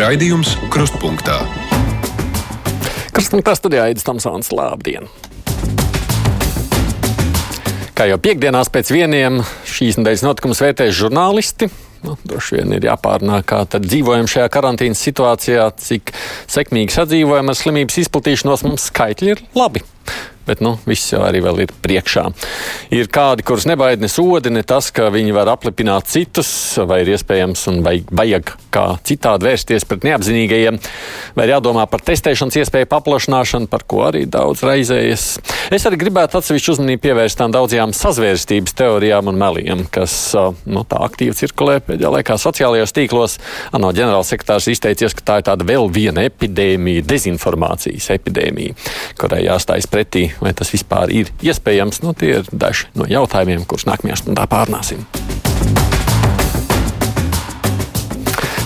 Raidījums Krustpunktā. Krustpunktā studijā Aidis Tamsons. Labdien! Kā jau piekdienās pēc vieniem šīs nedēļas notikumus vērtēs žurnālisti, Nu, droši vien ir jāpārnāk, kā dzīvojam šajā karantīnas situācijā, cik sekmīgi sadzīvojam ar slimības izplatīšanos. Mums skaitļi ir labi bet nu, viss jau arī vēl ir priekšā. Ir kādi, kurus nebaida ne sodi, ne tas, ka viņi var aplipināt citus, vai ir iespējams un vai vajag kā citādi vērsties pret neapzinīgajiem, vai ir jādomā par testēšanas iespēju paplašināšanu, par ko arī daudz raizējas. Es arī gribētu atsevišķu uzmanību pievērst tām daudzajām sazvērstības teorijām un meliem, kas nu, tā aktīvi cirkulē pēdējā laikā sociālajos tīklos. ANO ģenerālsekretārs izteicies, ka tā ir tāda vēl viena epidēmija, dezinformācijas epidēmija, kurai jāstājas pretī vai tas vispār ir iespējams. Nu, tie ir daži no jautājumiem, kurus nākamajā stundā pārnāsim.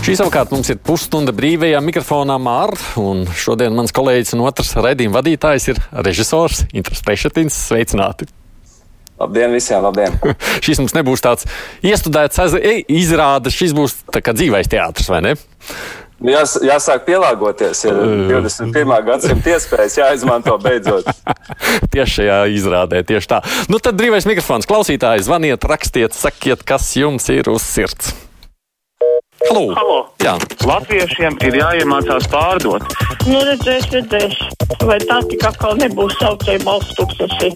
Šī savukārt mums ir pusstunda brīvajā mikrofonā Mārta, un šodien mans kolēģis un otrs raidījuma vadītājs ir režisors Intrs Pešetins. Sveicināti! Labdien visiem, labdien! šis mums nebūs tāds iestudēts izrādes, šis būs tā kā dzīvais teātris, vai ne? Jās, jāsāk pielāgoties. Ir 21. gadsimta iespējas jāizmanto beidzot. tieši šajā izrādē, tieši tā. Nu tad brīvais mikrofons. Klausītāji, zvaniet, rakstiet, sakiet, kas jums ir uz sirds. Halo. Halo. Jā. Latviešiem ir jāiemācās pārdot. Nu, redzēs, redzēs. Vai tā tik atkal nebūs saucēja balsts tūkstoši?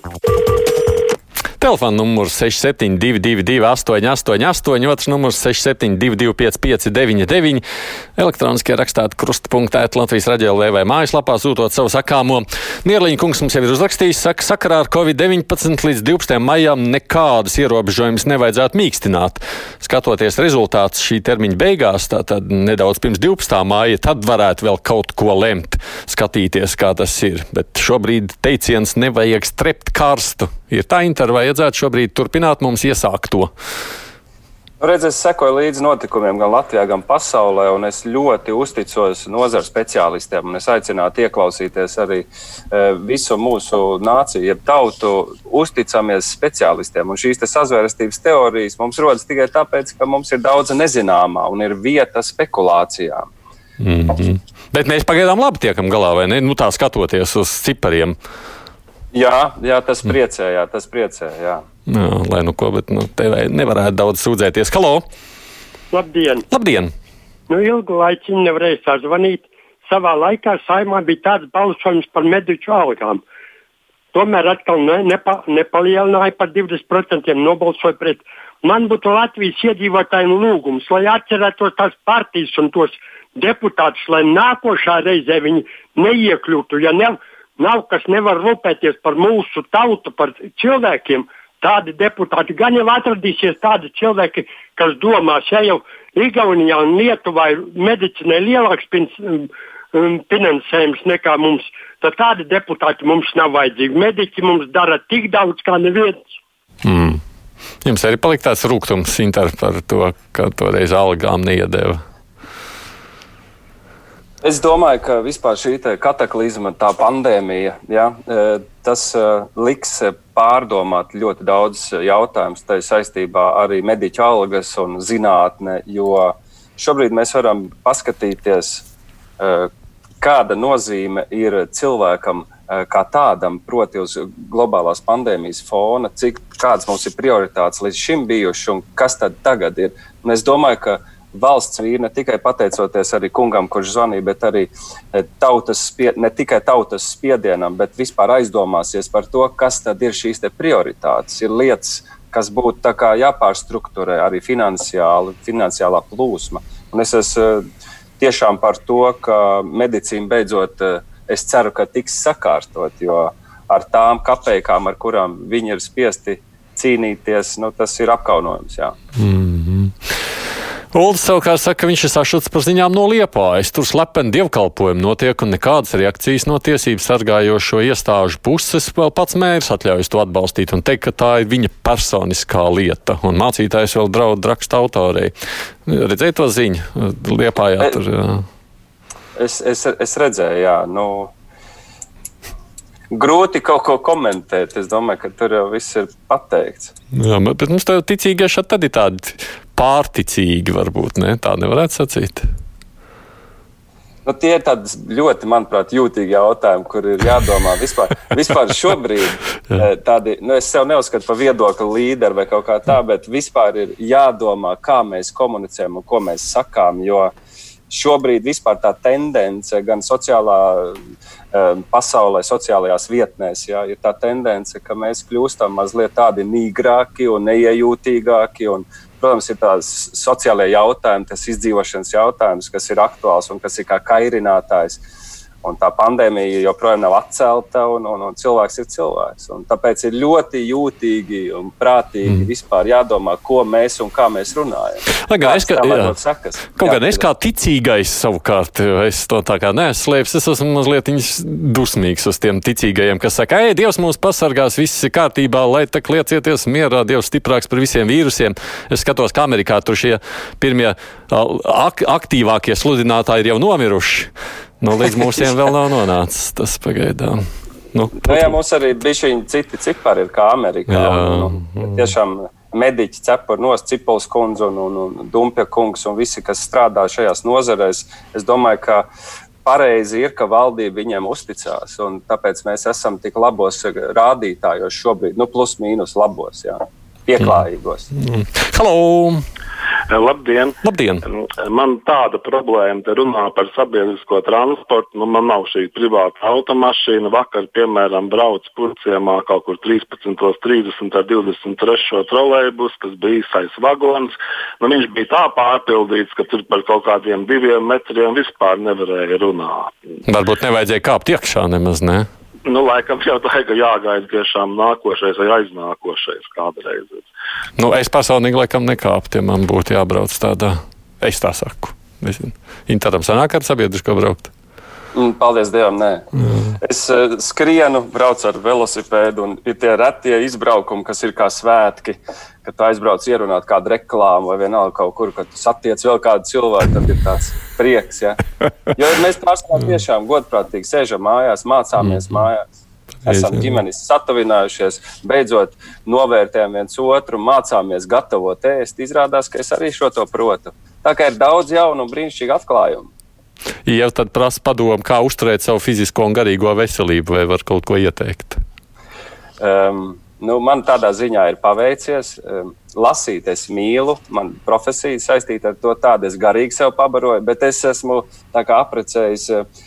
Telefona numurs 6722, 888, otrs numurs 6722, 559, elektroniskie rakstāt krustpunktā, Latvijas radio lēvē mājaslapā, sūtot savu sakāmo. Nierliņa kungs mums jau ir uzrakstījis, saka, sakarā ar Covid-19 līdz 12. maijam nekādas ierobežojumus nevajadzētu mīkstināt. Skatoties rezultātus šī termiņa beigās, tātad nedaudz pirms 12. māja, tad varētu vēl kaut ko lemt, skatīties, kā tas ir. Bet šobrīd teiciens nevajag strept karstu. Ir tā intervija vajadzētu šobrīd turpināt mums iesākt to? Redz, es sekoju līdzi notikumiem gan Latvijā, gan pasaulē, un es ļoti uzticos nozara speciālistiem. Es aicinātu ieklausīties arī e, visu mūsu nāciju, jeb tautu, uzticamies speciālistiem. Un šīs te sazvērestības teorijas mums rodas tikai tāpēc, ka mums ir daudz nezināmā un ir vieta spekulācijām. Mm -hmm. Bet mēs pagaidām labi tiekam galā, vai ne? Nu, tā skatoties uz cipariem. Jā, jā, tas priecē, jā, tas priecē. Jā. Jā, lai nu ko, bet nu, tev nevarētu daudz sūdzēties. Halo! Labdien! Labdien. Nu, ilgu laiku nevarēju sazvanīt. Savā laikā saimā bija tāds balsojums par mediķu algām. Tomēr atkal ne, nepa, nepalielināja par 20%, nobalsoja pret. Man būtu Latvijas iedzīvotājiem lūgums, lai atcerētos tās partijas un tos deputātus, lai nākošā reizē viņi neiekļūtu. Ja ne, nav kas nevar rūpēties par mūsu tautu, par cilvēkiem. Tādi deputāti gan jau atradīsies tādi cilvēki, kas domās, ja jau Igaunijā un Lietuvā ir medicinai lielāks um, um, finansējums nekā mums, tad tādi deputāti mums nav vajadzīgi. Mediķi mums dara tik daudz kā neviens. Mm. Jums arī palika tāds rūkums par to, ka toreiz algām neiedēva. Es domāju, ka vispār šī kataklizma, tā pandēmija, ja, e, tas e, liks pārdomāt ļoti daudz jautājumus saistībā arī mediķu algas un zinātne, jo šobrīd mēs varam paskatīties, e, kāda nozīme ir cilvēkam kā tādam, proti, uz globālās pandēmijas fona, cik kādas mums ir prioritātes līdz šim bijušas un kas tad tagad ir. Un es domāju, ka valsts vīri ne tikai pateicoties arī kungam, kurš zvanīja, bet arī eh, tautas, spie, ne tikai tautas spiedienam, bet vispār aizdomāsies par to, kas tad ir šīs prioritātes. Ir lietas, kas būtu jāpārstruktūrē arī finansiāli, finansiālā plūsma. Un es esmu eh, tiešām par to, ka medicīna beidzot, eh, es ceru, ka tiks sakārtot, jo ar tām kapekām, ar kurām viņi ir spiesti cīnīties, nu, tas ir apkaunojums. Jā. Mm -hmm. Uldis savukārt saka, ka viņš ir sašuts par ziņām no Liepājas. Tur slepeni dievkalpojumi notiek un nekādas reakcijas no tiesību sargājošo iestāžu puses. Vēl pats mērs atļaujas to atbalstīt un teikt, ka tā ir viņa personiskā lieta. Un mācītājs vēl draud raksta autorei. Redzēju to ziņu Liepājā. Tur, jā. Es, es, es redzēju, jā. Nu... Grūti kaut ko komentēt. Es domāju, ka tur jau viss ir pateikts. Jā, bet mums tā ticīgie tad ir tādi pārticīgi, varbūt ne? tā nevarētu sacīt. Nu, tie ir ļoti, manuprāt, jūtīgi jautājumi, kur ir jādomā vispār. vispār šobrīd tādi, nu, es sev neuzskatu par viedokļu līderi vai kaut kā tā, bet vispār ir jādomā, kā mēs komunicējam un ko mēs sakām. Jo šobrīd vispār tā tendence gan sociālā pasaulē, sociālajās vietnēs, jā, ir tā tendence, ka mēs kļūstam mazliet tādi nīgrāki un neiejūtīgāki. Un, Protams, ir tāds sociālais jautājums, tas izdzīvošanas jautājums, kas ir aktuāls un kas ir kā kairinātājs. Un tā pandēmija joprojām nav atcelta, un, un, un cilvēks ir cilvēks. Un tāpēc ir ļoti jūtīgi un prātīgi mm. vispār jādomā, ko mēs un kā mēs runājam. Lai gan es, ka, jā, sakas, kaut gan es kā ticīgais savukārt, es to tā kā neslēpju, es esmu mazliet dusmīgs uz tiem ticīgajiem, kas saka, ej, Dievs mūs pasargās, viss ir kārtībā, lai tak liecieties mierā, Dievs stiprāks par visiem vīrusiem. Es skatos, kā Amerikā tur šie pirmie ak aktīvākie sludinātāji ir jau nomiruši. Nu, līdz mūsiem vēl nav nonācis tas pagaidām. Nu, nu, jā, mums arī bija šī citi cipari, ir kā Amerikā. Un, nu, tiešām mediķi cepuri nos, Cipols kundze un, un, un Dumpja kungs un visi, kas strādā šajās nozarēs. Es domāju, ka pareizi ir, ka valdība viņiem uzticās. Tāpēc mēs esam tik labos rādītājos šobrīd, nu, plus mīnus labos, jā, pieklājīgos. Mm. Hello! Labdien! Labdien. Man tāda problēma, te runā par sabiedrisko transportu. Nu, man nav šī privāta automašīna. Vakar, piemēram, braucu purciemā kaut kur 13.30 ar 23. trolēbus, kas bija īsais vagons. Nu, viņš bija tā pārpildīts, ka tur par kaut kādiem diviem metriem vispār nevarēja runāt. Varbūt nevajadzēja kāpt iekšā nemaz, ne? Nu, laikam jau tā, ka jāgaida tiešām nākošais vai aiznākošais kādreiz. Nu, es personīgi laikam nekāptu, ja man būtu jābrauc tādā. Es tā saku. Interam sanāk ar sabiedrisko braukt. Mm, paldies Dievam, nē. Mm. Es uh, skrienu, braucu ar velosipēdu, un ir tie retie izbraukumi, kas ir kā svētki. Kad tu aizbrauc ierunāt kādu reklāmu vai vienalga kaut kur, kad satiec vēl kādu cilvēku, tad ir tāds prieks. Ja? Jo mēs pārstāvjam tiešām godprātīgi sēžam mājās, mācāmies mm. mājās. Esam ģimenes satavinājušies, beidzot novērtējam viens otru, mācāmies gatavot ēst. Izrādās, ka es arī šo to protu. Tā kā ir daudz jaunu un brīnišķīgu atklājumu. Ja tad prasa padomu, kā uzturēt savu fizisko un garīgo veselību, vai var kaut ko ieteikt? Um, nu, man tādā ziņā ir paveicies. Um, lasīt, es mīlu, man profesija saistīta ar to, tādu es garīgi sev pabaroju, bet es esmu apprecējis. Uh,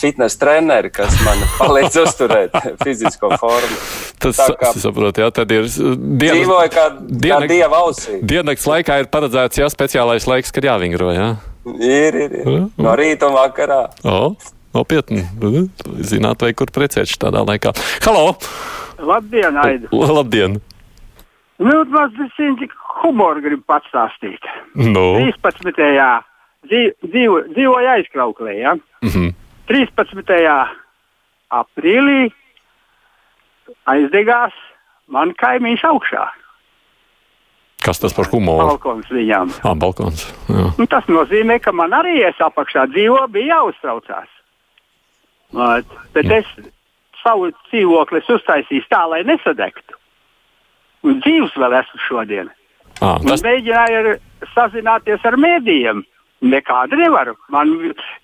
fitnes treneri, kas man palīdz uzturēt fizisko formu. Tas, es saprotu, jā, tad ir dienas, dzīvoja kā, dienak, kā dieva ausī. Diennakts laikā ir paredzēts, jā, speciālais laiks, kad jāvingro, jā. Ir, ir, ir. No rīta un vakarā. O, nopietni. Zināt, vai kur precēties tādā laikā. Halo! Labdien, Aida! Labdien! Nu, maz bišķiņķi humoru gribu pastāstīt. Nu? 13. Dzīvo, dzīvoja aizkrauklē, ja? Mm -hmm. 13. aprīlī aizdegās man kaimiņš augšā. Kas tas par humoru? Balkons viņam. Ah, balkons. Nu, tas nozīmē, ka man arī es apakšā dzīvo, bija jāuztraucās. Bet mm. es savu dzīvokli uztaisīju tā, lai nesadegtu. Un dzīves vēl esmu šodien. Ah, tas... Mēģināju sazināties ar mēdījiem. Nekādu nevaru. Man,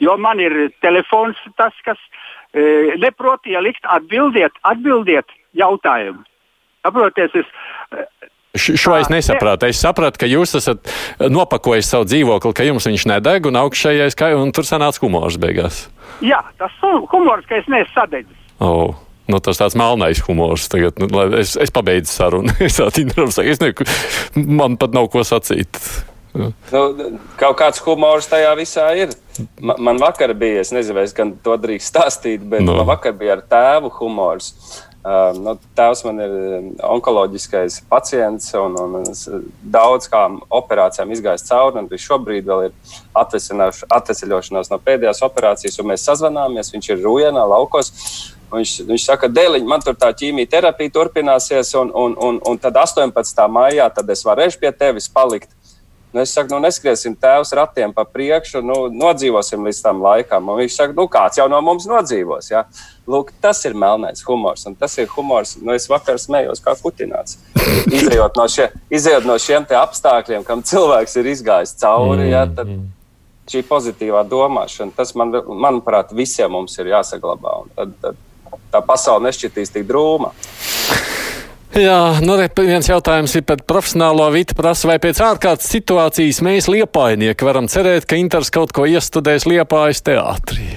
jo man ir telefons, tas, kas e, neprot ielikt, atbildiet, atbildiet jautājumu. Saprotiet, es Šo es nesapratu. Es sapratu, ka jūs esat nopakojis savu dzīvokli, ka jums viņš nedeg un augšējais, ka, un tur sanāca humors beigās. Jā, tas humors, ka es neesmu sadedzis. Oh. Nu, tas tāds melnais humors. Tagad, nu, es, es pabeidzu sarunu. es es ne, man pat nav ko sacīt. Nu, kaut kāds humors tajā visā ir. Man, man vakar bija, es nezinu, vai es to drīkst stāstīt, bet no. man vakar bija ar tēvu humors. Uh, nu, tēvs man ir onkoloģiskais pacients, un, un daudz kādām operācijām izgājis cauri. Viņš šobrīd vēl ir atvesļošanās no pēdējās operācijas, un mēs sazvanāmies. Viņš ir Rūjēnā, laukos. Viņš, viņš saka, dēliņ, man tur tā ķīmijterapija turpināsies, un, un, un, un tad 18. maijā tad es varēšu pie tevis palikt. Nu, es saku, nu, neskriesim tēvs ratiem pa priekšu, nu, nodzīvosim līdz tam laikam. Un viņš saka, nu, kāds jau no mums nodzīvos. Ja? Lūk, tas ir melnais humors. Un tas ir humors, nu, es vakar smējos kā kutināts. Izejot no, šie, izejot no šiem apstākļiem, kam cilvēks ir izgājis cauri, ja, tad, šī pozitīvā domāšana, tas man, manuprāt, visiem mums ir jāsaglabā. Tad, tad tā pasaule nešķitīs tik drūma. Jā, nu, viens jautājums ir par profesionālo vidu prasa, vai pēc ārkārtas situācijas mēs liepainieki varam cerēt, ka Inters kaut ko iestudēs liepājas teātrī.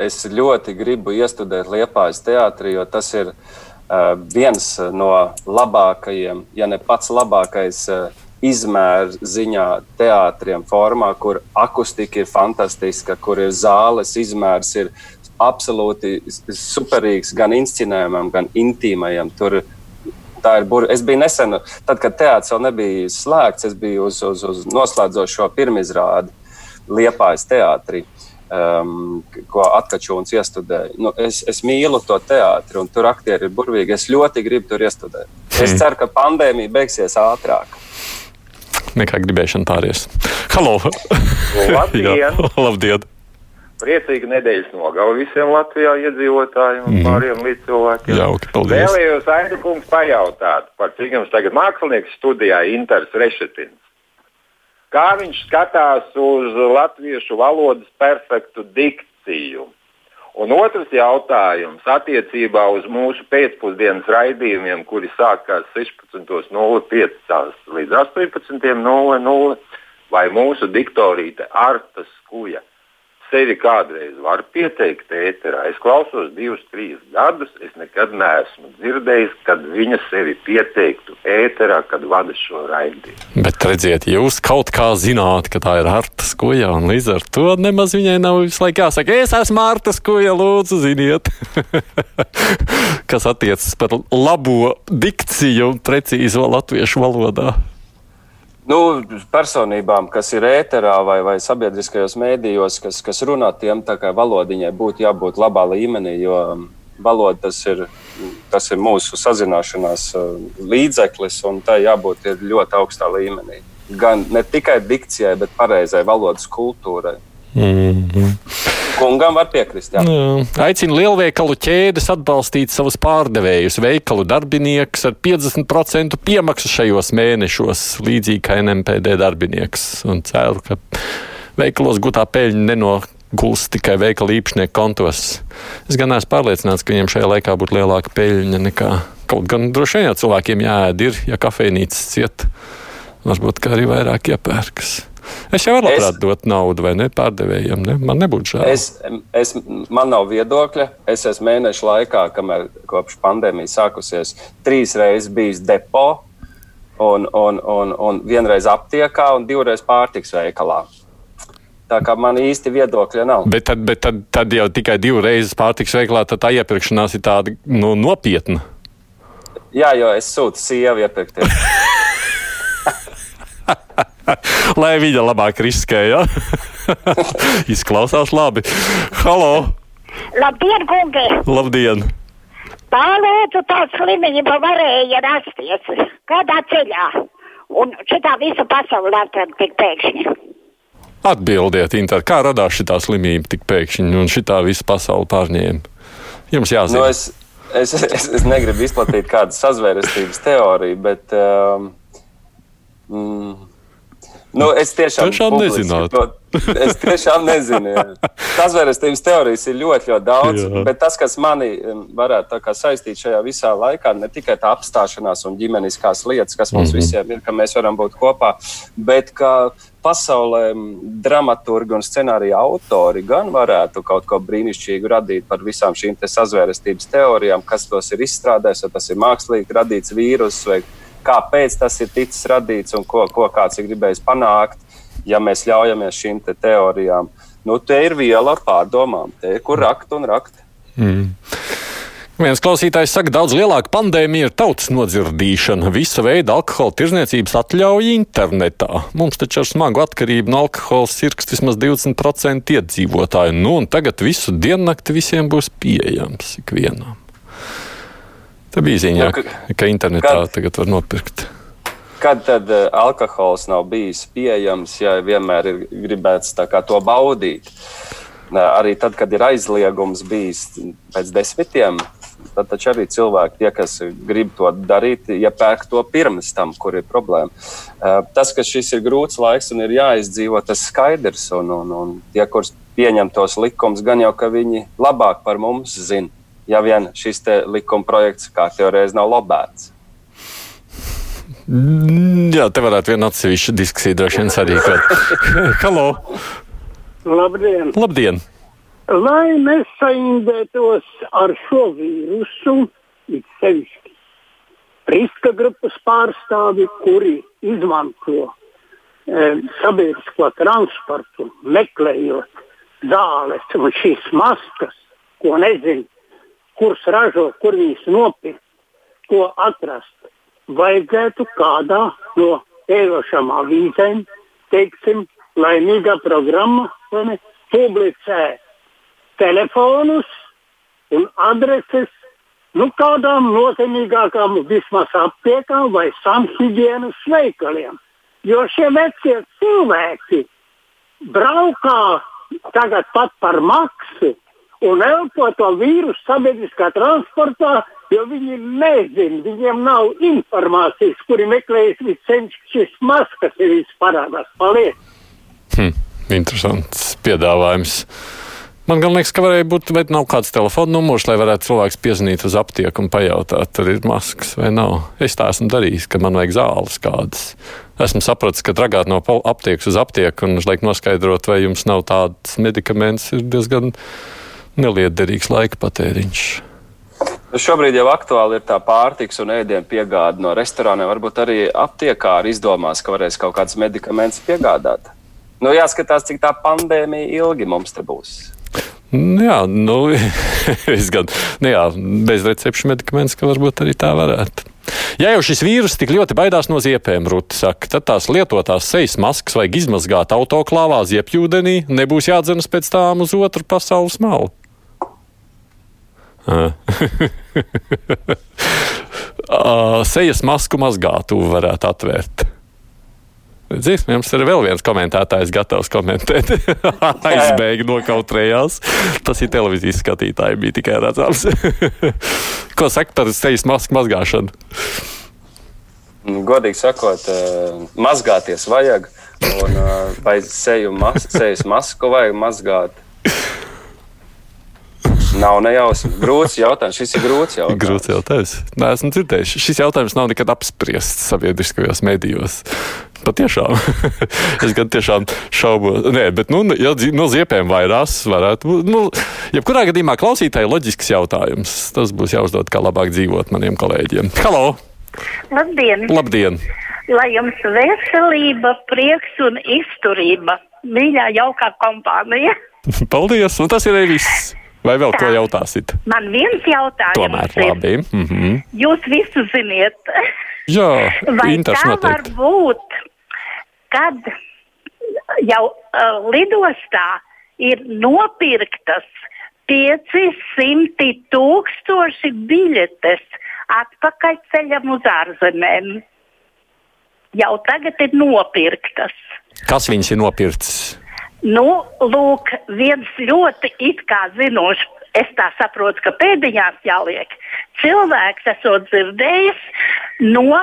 Es ļoti gribu iestudēt liepājas teātrī, jo tas ir uh, viens no labākajiem, ja ne pats labākais. Uh, izmēra ziņā teātriem formā, kur akustika ir fantastiska, kur ir zāles izmērs, ir absolūti superīgs gan inscenējumam, gan intīmajam. Tur tā ir burbuļs. Es biju nesen, tad, kad teātris vēl nebija slēgts, es biju uz, uz, uz noslēdzošo pirmizrādi Liepājas teātrī. Um, ko Atkačūns iestudēja. Nu, es, es mīlu to teātri, un tur aktieri ir burvīgi. Es ļoti gribu tur iestudēt. Es hmm. ceru, ka pandēmija beigsies ātrāk. Nekā gribēšana pāries. Halo! Labdien! Labdien. Priecīga nedēļas nogala visiem Latvijā iedzīvotājiem un mm. pāriem līdz cilvēkiem. Jauki, paldies. Vēlējos Aida kungs pajautāt, par cik jums tagad mākslinieks studijā Inters Rešetins. Kā viņš skatās uz latviešu valodas perfektu dikciju? Un otrs jautājums attiecībā uz mūsu pēcpusdienas raidījumiem, kuri sākās 16.05 līdz 18.00, vai mūsu diktorīte Arta Skuja sevi kādreiz var pieteikt ēterā. Es klausos divus, trīs gadus. Es nekad neesmu dzirdējis, kad viņa sevi pieteiktu ēterā, kad vada šo raidījumu. Bet redziet, jūs kaut kā zināt, ka tā ir Arta Skuja, un līdz ar to nemaz viņai nav visu laiku jāsaka, es esmu Arta Skuja, lūdzu, ziniet. Kas attiecas par labo dikciju un precīzo latviešu valodā. Nu, personībām, kas ir ēterā vai, vai sabiedriskajos mēdījos, kas, kas runā tiem, tā kā valodiņai būtu jābūt labā līmenī, jo um, valoda tas ir, tas ir mūsu sazināšanās uh, līdzeklis, un tai jābūt ļoti augstā līmenī. Gan ne tikai dikcijai, bet pareizai valodas kultūrai. Mm -hmm. Kungam var piekrist. Jā. Aicina lielveikalu ķēdes atbalstīt savus pārdevējus, veikalu darbiniekus ar 50% piemaksu šajos mēnešos, līdzīgi kā NMPD darbinieks. Un ceru, ka veikalos gūtā peļņa nenoguls tikai veikala īpašnieku kontos. Es gan esmu pārliecināts, ka viņiem šajā laikā būtu lielāka peļņa nekā kaut gan droši vien, ja cilvēkiem jāēd ir, ja kafejnīcas ciet. Varbūt arī vairāk iepērkas. Es jau labprāt dot naudu vai ne pārdevējiem. Ne? Man nebūtu žēl. Es, es, man nav viedokļa. Es esmu mēnešu laikā, kamēr kopš pandēmijas sākusies, trīs reizes bijis depo, un, un, un, un vienreiz aptiekā un divreiz pārtiks veikalā. Tā kā man īsti viedokļa nav. Bet tad, bet tad, tad jau tikai divas reizes pārtiks veikalā, tad tā iepirkšanās ir tāda nu, nopietna. Jā, jo es sūtu sievu iepirkties. Lai viņa labāk riskē, ja? Izklausās labi. Halo! Labdien, kungi! Labdien! Tā lūdzu, tā slimība varēja rasties kādā ceļā. Un šitā visa pasaulē tad tik pēkšņi. Atbildiet, Inter, kā radās šī slimība tik pēkšņi un šī visa pasaule pārņēma? Jums jāzina. Nu, es, es, es, es negribu izplatīt kādu sazvērestības teoriju, bet. Um, mm, Nu, es tiešām, tiešām nezinātu. es tiešām nezinu. Tas vērstības teorijas ir ļoti, ļoti daudz, Jā. bet tas, kas mani varētu saistīt šajā visā laikā, ne tikai tā apstāšanās un ģimeniskās lietas, kas mums mm -hmm. visiem ir, ka mēs varam būt kopā, bet ka pasaulē dramaturgi un scenārija autori gan varētu kaut ko brīnišķīgu radīt par visām šīm sazvērestības teorijām, kas tos ir izstrādājis, vai tas ir mākslīgi radīts vīruss kāpēc tas ir ticis radīts un ko, ko kāds ir gribējis panākt, ja mēs ļaujamies šīm te teorijām. Nu, te ir viela pārdomām, te ir kur rakt un rakt. Mm. Viens klausītājs saka, ka daudz lielāka pandēmija ir tautas nodzirdīšana. Visa veida alkohola tirzniecības atļauja internetā. Mums taču ar smagu atkarību no alkohola sirgs vismaz 20% iedzīvotāju. Nu, un tagad visu diennakti visiem būs pieejams ikvienam. Tā bija ziņā, nu, ka, ka internetā kad, tagad var nopirkt. Kad tad uh, alkohols nav bijis pieejams, ja vienmēr ir gribēts to baudīt? Arī tad, kad ir aizliegums bijis pēc desmitiem, tad taču arī cilvēki, tie, kas grib to darīt, iepērk to pirms tam, kur ir problēma. Tas, ka šis ir grūts laiks un ir jāizdzīvo, tas skaidrs. Un, un, un tie, kurus pieņem tos likumus, gan jau ka viņi labāk par mums zina, ja vien šis likuma projekts kā teorētiski nav lobēts. Jā, te varētu viena atsevišķa diskusija droši vien sarīkot. Halo! Labdien! Labdien! Lai nesaindētos ar šo vīrusu, it sevišķi riska grupas pārstāvi, kuri izmanto e, sabiedrisko transportu, meklējot zāles un šīs maskas, ko nezinu, kurš ražo, kur viņas nopirkt, ko atrast. Vajadzētu kādā no ērošām avīzēm, teiksim, laimīgā programma, ne, publicē telefonus un adreses nu, kādām nozīmīgākām vismaz aptiekām vai samhigienas veikaliem. Jo šie vecie cilvēki braukā tagad pat par maksu un elpo to vīrusu sabiedriskā transportā, jo viņi nezina, viņiem nav informācijas, kuri meklējas viscenšas šis maskas ir parādās. Paldies! Hm, interesants piedāvājums. Man liekas, ka varēja būt, bet nav kāds telefona numurs, lai varētu cilvēks piezvanīt uz aptieku un pajautāt, tur ir maskas vai nav. Es tā esmu darījis, ka man vajag zāles kādas. Esmu sapratis, ka dragāt no aptiekas uz aptieku un uzliek noskaidrot, vai jums nav tāds medikaments, ir diezgan neliederīgs laika patēriņš. Šobrīd jau aktuāli ir tā pārtiks un ēdienu piegāde no restorāniem. Varbūt arī aptiekā arī izdomās, ka varēs kaut kāds medikaments piegādāt. Nu, jāskatās, cik tā pandēmija ilgi mums te būs. Jā, nu, es gan, nu jā, bez recepšu medikaments, ka varbūt arī tā varētu. Ja jau šis vīrus tik ļoti baidās no ziepēm, Rūta saka, tad tās lietotās sejas maskas vajag izmazgāt autoklāvā ziepjūdenī, nebūs jādzenas pēc tām uz otru pasaules malu. Sejas masku mazgātuvu varētu atvērt. Dzīves, jums ir vēl viens komentētājs, gatavs komentēt. Aizbēga nokautrējās. Tas ir televīzijas skatītāji, bija tikai redzams. Ko saka par sejas masku mazgāšanu? Nu, godīgi sakot, mazgāties vajag. Un, vai seju mas, sejas masku vajag mazgāt? Nav nejausmas. Grūts jautājums. Šis ir grūts jautājums. Grūts jautājums. Nē, esmu dzirdējis. Šis jautājums nav nekad apspriests sabiedriskajos medijos. Patiešām. es gan tiešām šaubos. Nē, bet, nu, ja no ziepēm vairās, varētu būt. Nu, jebkurā gadījumā klausītāji loģisks jautājums. Tas būs jāuzdod, kā labāk dzīvot maniem kolēģiem. Halo! Labdien! Labdien! Lai jums veselība, prieks un izturība, mīļā, jaukā kompānija! Paldies! Un tas ir arī viss! Vai vēl ko jautāsit? Man viens jautājums Tomēr labi. Mm -hmm. Jūs visu ziniet. Jā, Vai tā noteikti. var būt, kad jau uh, lidostā ir nopirktas 500 tūkstoši biļetes atpakaļ ceļam uz ārzemēm? Jau tagad ir nopirktas. Kas viņas ir nopircis? Nu, lūk, viens ļoti it kā zinošs, es tā saprotu, ka pēdiņās jāliek. Cilvēks esot dzirdējis no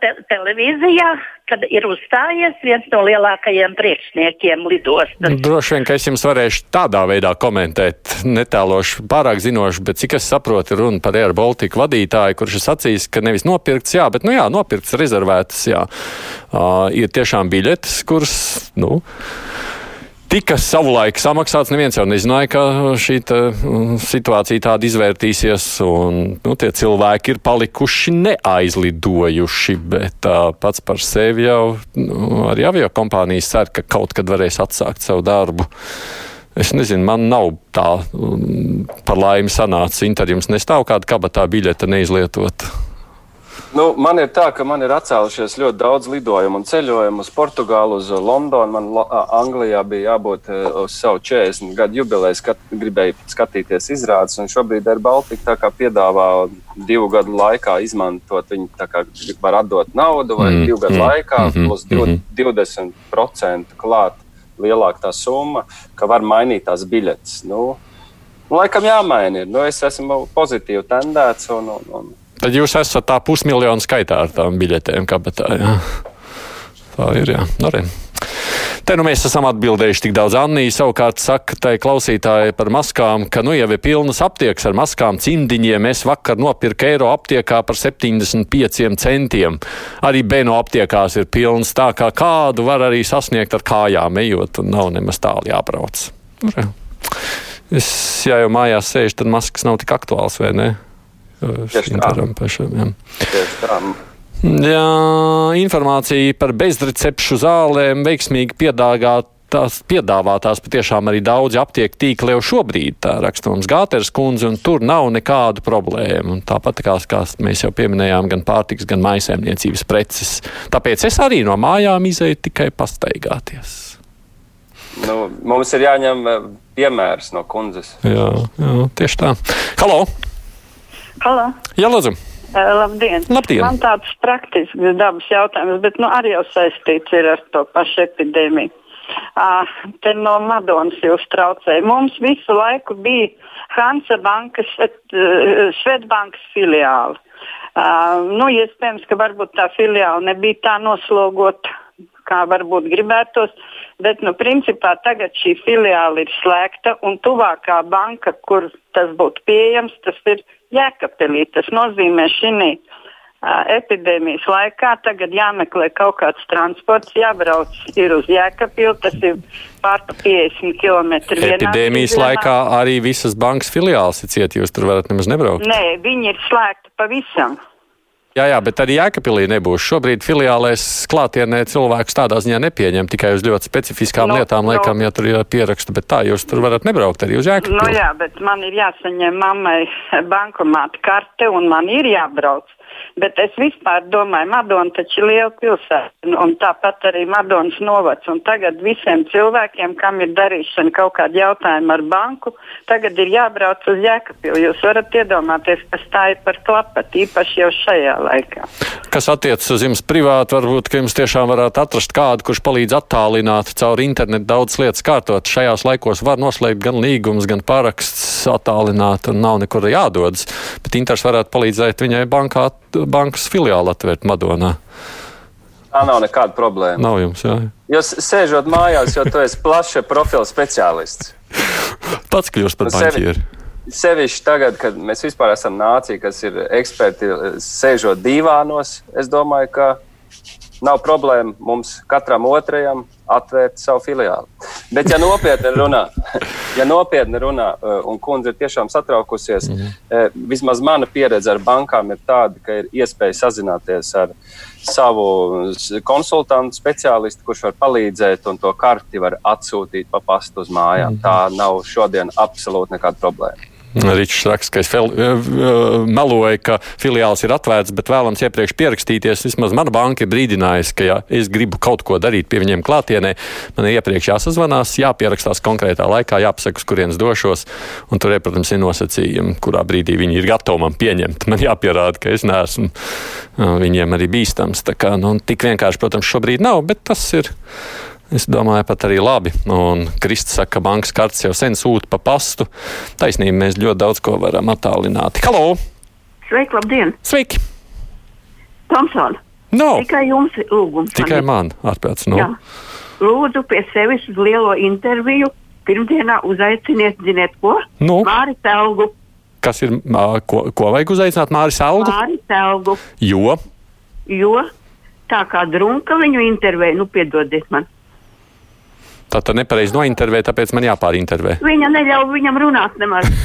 te televīzijā, kad ir uzstājies viens no lielākajiem priekšniekiem lidostas. Droši vien, ka es jums varēšu tādā veidā komentēt, netāloši pārāk zinoši, bet cik es saprotu, runa par Air Baltica vadītāju, kurš ir sacījis, ka nevis nopirkts, jā, bet, nu jā, nopirkts, rezervētas, jā. Uh, ir tiešām biļetes, kuras, nu tika savulaik samaksāts. Neviens jau nezināja, ka šī tā, situācija tāda izvērtīsies. Un, nu, tie cilvēki ir palikuši neaizlidojuši, bet uh, pats par sevi jau nu, arī avio kompānijas cer, ka kaut kad varēs atsākt savu darbu. Es nezinu, man nav tā um, par laimi sanācis. Inter jums nestāv kāda kabatā biļete neizlietota. Nu, man ir tā, ka man ir atcēlušies ļoti daudz lidojumu un ceļojumu uz Portugālu, uz Londonu. Man Anglijā bija jābūt uz savu 40 gadu jubileju, skat, gribēju skatīties izrādes, un šobrīd ar Baltiku piedāvā divu gadu laikā izmantot. Viņi kā, var atdot naudu vai mm, divu gadu mm, laikā, mm, plus mm, 20% klāt lielāka tā summa, ka var mainīt tās biļetes. Nu, nu, laikam jāmaina. Ir. Nu, es esmu pozitīvi tendēts. Un, un, un... Tad jūs esat tā pusmiljonu skaitā ar tām biļetēm kabatā. Jā. Tā ir. Jā. Nu, arī. Te nu mēs esam atbildējuši tik daudz. Annija savukārt saka, tai klausītāji par maskām, ka nu jau ir pilnas aptiekas ar maskām, cimdiņiem. Es vakar nopirku eiro aptiekā par 75 centiem. Arī Beno aptiekās ir pilns, tā kā kādu var arī sasniegt ar kājām ejot, un nav nemaz tālu jābrauc. Nu, es, ja jau mājās sēžu, tad maskas nav tik aktuāls, vai ne? Tā. Pašam, jā. Tieši tā. Jā, informācija par bezrecepšu zālēm veiksmīgi piedāvāt. Tās piedāvātās patiešām arī daudzi aptieku tīkli jau šobrīd, tā raksta mums Gāteres kundze, un tur nav nekādu problēmu. Un tāpat kā, kā mēs jau pieminējām, gan pārtiks, gan maisēmniecības preces. Tāpēc es arī no mājām izēju tikai pastaigāties. Nu, mums ir jāņem eh, piemērs no kundzes. Jā, jā tieši tā. Halo! Halo! Jā, lūdzu! Labdien. Labdien! Man tāds praktisks dabas jautājums, bet nu, arī jau saistīts ar to pašu epidēmiju. Uh, te no Madonas jūs traucēja. Mums visu laiku bija Hansa bankas, Svetbankas filiāli. Uh, nu, iespējams, ka varbūt tā filiāla nebija tā noslogota, kā varbūt gribētos, bet, nu, principā tagad šī filiāla ir slēgta un tuvākā banka, kur tas būtu pieejams, tas ir Jēkabpilī. Tas nozīmē šī uh, epidēmijas laikā tagad jāmeklē kaut kāds transports, jābrauc ir uz Jēkabpili, tas ir pār pa 50 km. Epidēmijas laikā arī visas bankas filiāls ir ciet, jūs tur varat nemaz nebraukt. Nē, viņi ir slēgti pavisam. Jā, jā, bet arī Jēkabīlī nebūs. Šobrīd filiālēs klātienē cilvēks tādā ziņā nepieņem tikai uz ļoti specifiskām Nu, lietām, nu. laikam, ja tur ir pieraksta, bet tā jūs tur varat nebraukt arī uz Jēkabīli. Nu, jā, bet man ir jāsaņem mammai bankomāta karte un man ir jābrauc. Bet es vispār domāju, Madona taču ir liela pilsēta, un- tāpat arī Madonas novads. Un tagad visiem cilvēkiem, kam ir darīšana kaut kāda jautājuma ar banku, tagad ir jābrauc uz Jēkabili. Jūs varat iedomāties, kas tā ir par klapatu, īpaši jau šajā laikā. Kas attiecas uz jums privāti, varbūt, ka jums tiešām varētu atrast kādu, kurš palīdz attālināt caur internetu daudz lietas kārtot. Šajās laikos var noslēgt gan līgums, gan paraksts attālināt, un nav nekur jādodas. Bet Inters varētu palīdzēt viņai bankā, bankas filiāli atvērt Madonā. Tā nav nekāda problēma. Nav jums, jā. Jūs sēžot mājās, jo tu esi plaša profila speciālists. Pats kļūst par Nu, banķieru. Sevišķi tagad, kad mēs vispār esam nācija, kas ir eksperti, eh, sēžot divānos, es domāju, ka nav problēma mums katram otrajam atvērt savu filiāli. Bet, ja nopietni runā, ja nopietni runā eh, un kundze ir tiešām satraukusies, eh, vismaz mana pieredze ar bankām ir tāda, ka ir iespēja sazināties ar savu konsultantu, speciālistu, kurš var palīdzēt, un to karti var atsūtīt pa pastu uz mājām. Tā nav šodien absolūti nekāda problēma. Ričs raksta, ka es fel, eh, eh, meloju, ka filiāls ir atvērts, bet vēlams iepriekš pierakstīties. Vismaz mana banka ir brīdinājusi, ka, ja es gribu kaut ko darīt pie viņiem klātienē, man ir iepriekš jāsazvanās, jāpierakstās konkrētā laikā, jāpasaka, uz kurienes došos. Un tur, protams, ir nosacījumi, kurā brīdī viņi ir gatavi man pieņemt. Man jāpierāda, ka es neesmu eh, viņiem arī bīstams. Tā kā, nu, tik vienkārši, protams, šobrīd nav, bet tas ir. Es domāju, pat arī labi. Un Kristis saka, ka bankas kartes jau sen sūta pa pastu. Taisnība, mēs ļoti daudz ko varam attālināt. Halo! Sveiki, labdien! Sveiki! Tomson! No. Tikai jums ir lūgums. Tikai man atpēc no. Jā. Lūdzu, pie sevis uz lielo interviju. Pirmdienā uzaiciniet, ziniet, ko? Nu? Māri Telgu. Kas ir, ko, ko vajag uzaicināt Māris Algu? Māri Telgu. Jo Jo tā kā drunka viņu intervēja, nu piedodiet man. Tā tad nepareizi nointervē, tāpēc man jāpārintervē. Viņa neļauj viņam runāt nemaz.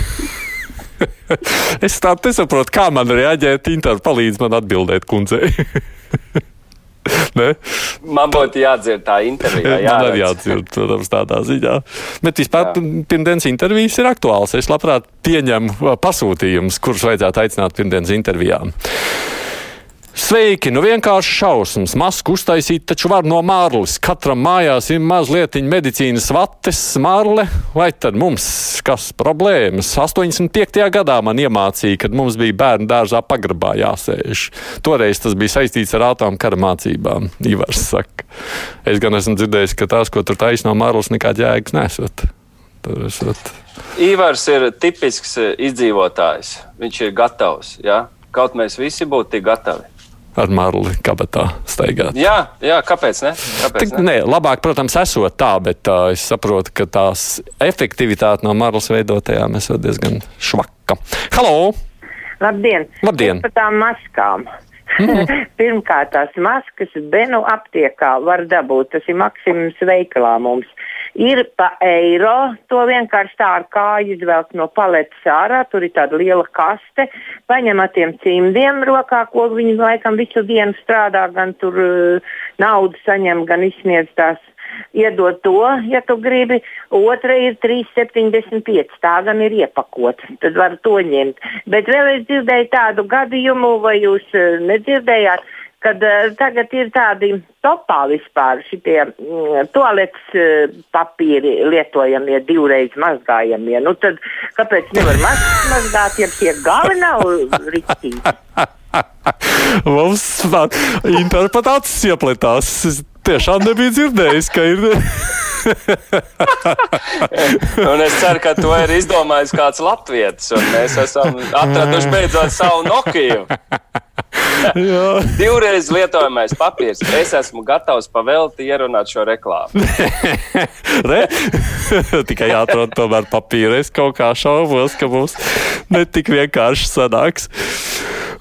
Es tādu nesaprotu, kā man reaģēt. Inter palīdz man atbildēt kundzei. Ne? Man būtu jādzird tā intervija. Jā, man arī jādzird, protams, tādā ziņā. Bet vispār pirmdienas intervijas ir aktuāls. Es labprāt pieņemu ā, pasūtījumus, kurus vajadzētu aicināt pirmdienas intervijām. Sveiki, nu vienkārši šausmas. Masku uztaisīt taču var no mārles. Katram mājās ir mazliet medicīnas vates, marle. Vai tad mums kas problēmas? 85. gadā man iemācīja, kad mums bija bērnu dārzā pagrabā jāsēž. Toreiz tas bija saistīts ar ātrām kara mācībām. Ivars saka. Es gan esmu dzirdējis, ka tās, ko tur taisno no mārles, nekāda jēgas nesot. Tur esot. Ivars ir tipisks izdzīvotājs. Viņš ir gatavs. Ja? Kaut mēs visi būtu tik gatavi ar marli kabatā staigāt. Jā, jā kāpēc ne? Kāpēc ne? Nē, labāk, protams, esot tā, bet uh, es saprotu, ka tās efektivitāte no marlas veidotajām esot diezgan švaka. Halo! Labdien! Labdien. Par tām maskām. Mm. Pirmkārt, tās maskas Benu aptiekā var dabūt. Tas ir maksimums veikalā mums ir pa eiro. To vienkārši tā ar kāju izvelk no paletes ārā. Tur ir tāda liela kaste. Paņem ar tiem cimdiem rokā, ko viņi laikam visu dienu strādā, gan tur uh, naudu saņem, gan izsniedz tās. Iedod to, ja tu gribi. Otra ir 3,75. Tā gan ir iepakota. Tad var to ņemt. Bet vēl es dzirdēju tādu gadījumu, vai jūs uh, nedzirdējāt? Kad uh, tagad ir tādi topā vispār šitie mm, toaletes uh, papīri lietojamie, divreiz mazgājamie. Nu tad kāpēc nevar maz, mazgāt, ja tie gali nav riktīgi? Mums interpretācijas iepletās. Es tiešām nebiju dzirdējis, ka ir. un es ceru, ka to ir izdomājis kāds latvietis, un mēs esam atraduši beidzot savu Nokiju. Divreiz lietojamais papīrs. Es esmu gatavs pavēlti ierunāt šo reklāmu. Re? Tikai jāatrod tomēr papīra. Es kaut kā šaubos, ka mums netik vienkārši sanāks.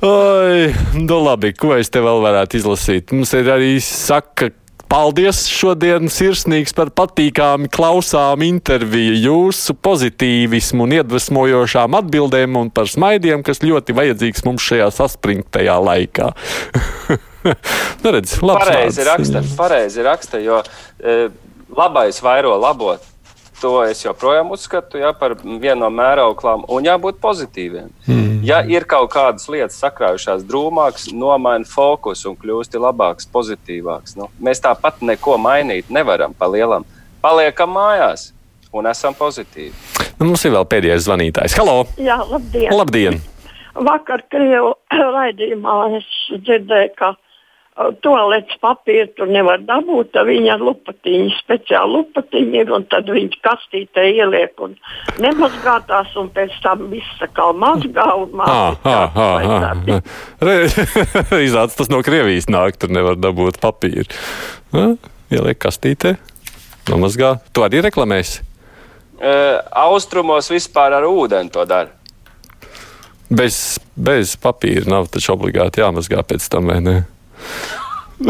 Oi, nu labi, ko es te vēl varētu izlasīt? Mums ir arī saka, Paldies šodien sirsnīgs par patīkāmi klausām interviju, jūsu pozitīvismu un iedvesmojošām atbildēm un par smaidiem, kas ļoti vajadzīgs mums šajā saspringtajā laikā. nu, redz, pareizi raksta, pareizi raksta, jo e, labais vairo labot to es joprojām uzskatu ja, par vienu no mērauklām, un jābūt pozitīviem. Mm. Ja ir kaut kādas lietas sakrājušās drūmākas, nomaina fokusu un kļūsti labāks, pozitīvāks. Nu, mēs tāpat neko mainīt nevaram pa lielam. Paliekam mājās un esam pozitīvi. Nu, mums ir vēl pēdējais zvanītājs. Halo! Jā, labdien! labdien. Vakar Krievu raidījumā es dzirdēju, ka Toaletes papīru tur nevar dabūt, tad viņa ar lupatiņu, speciāli lupatiņu ir, un tad viņš kastītē ieliek un nemazgātās, un pēc tam viss kā mazgā un mazgā. Izrādās, tas no Krievijas nāk, tur nevar dabūt papīru. Ha? Ieliek kastītē, nomazgā. Tu arī reklamēsi? Uh, austrumos vispār ar ūdeni to dara. Bez, bez papīra nav taču obligāti jāmazgā pēc tam, vai ne?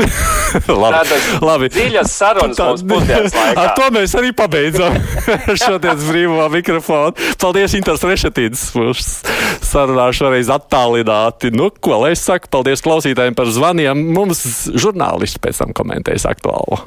labi, Tādas labi. dziļas sarunas Tā, mums pusdienas laikā. Ar to mēs arī pabeidzam šodienas brīvā mikrofonu. Paldies, Inters Rešetīns, mums sarunā šoreiz attālināti. Nu, ko lai es saku, paldies klausītājiem par zvaniem. Mums žurnālisti pēc tam komentēs aktuālo.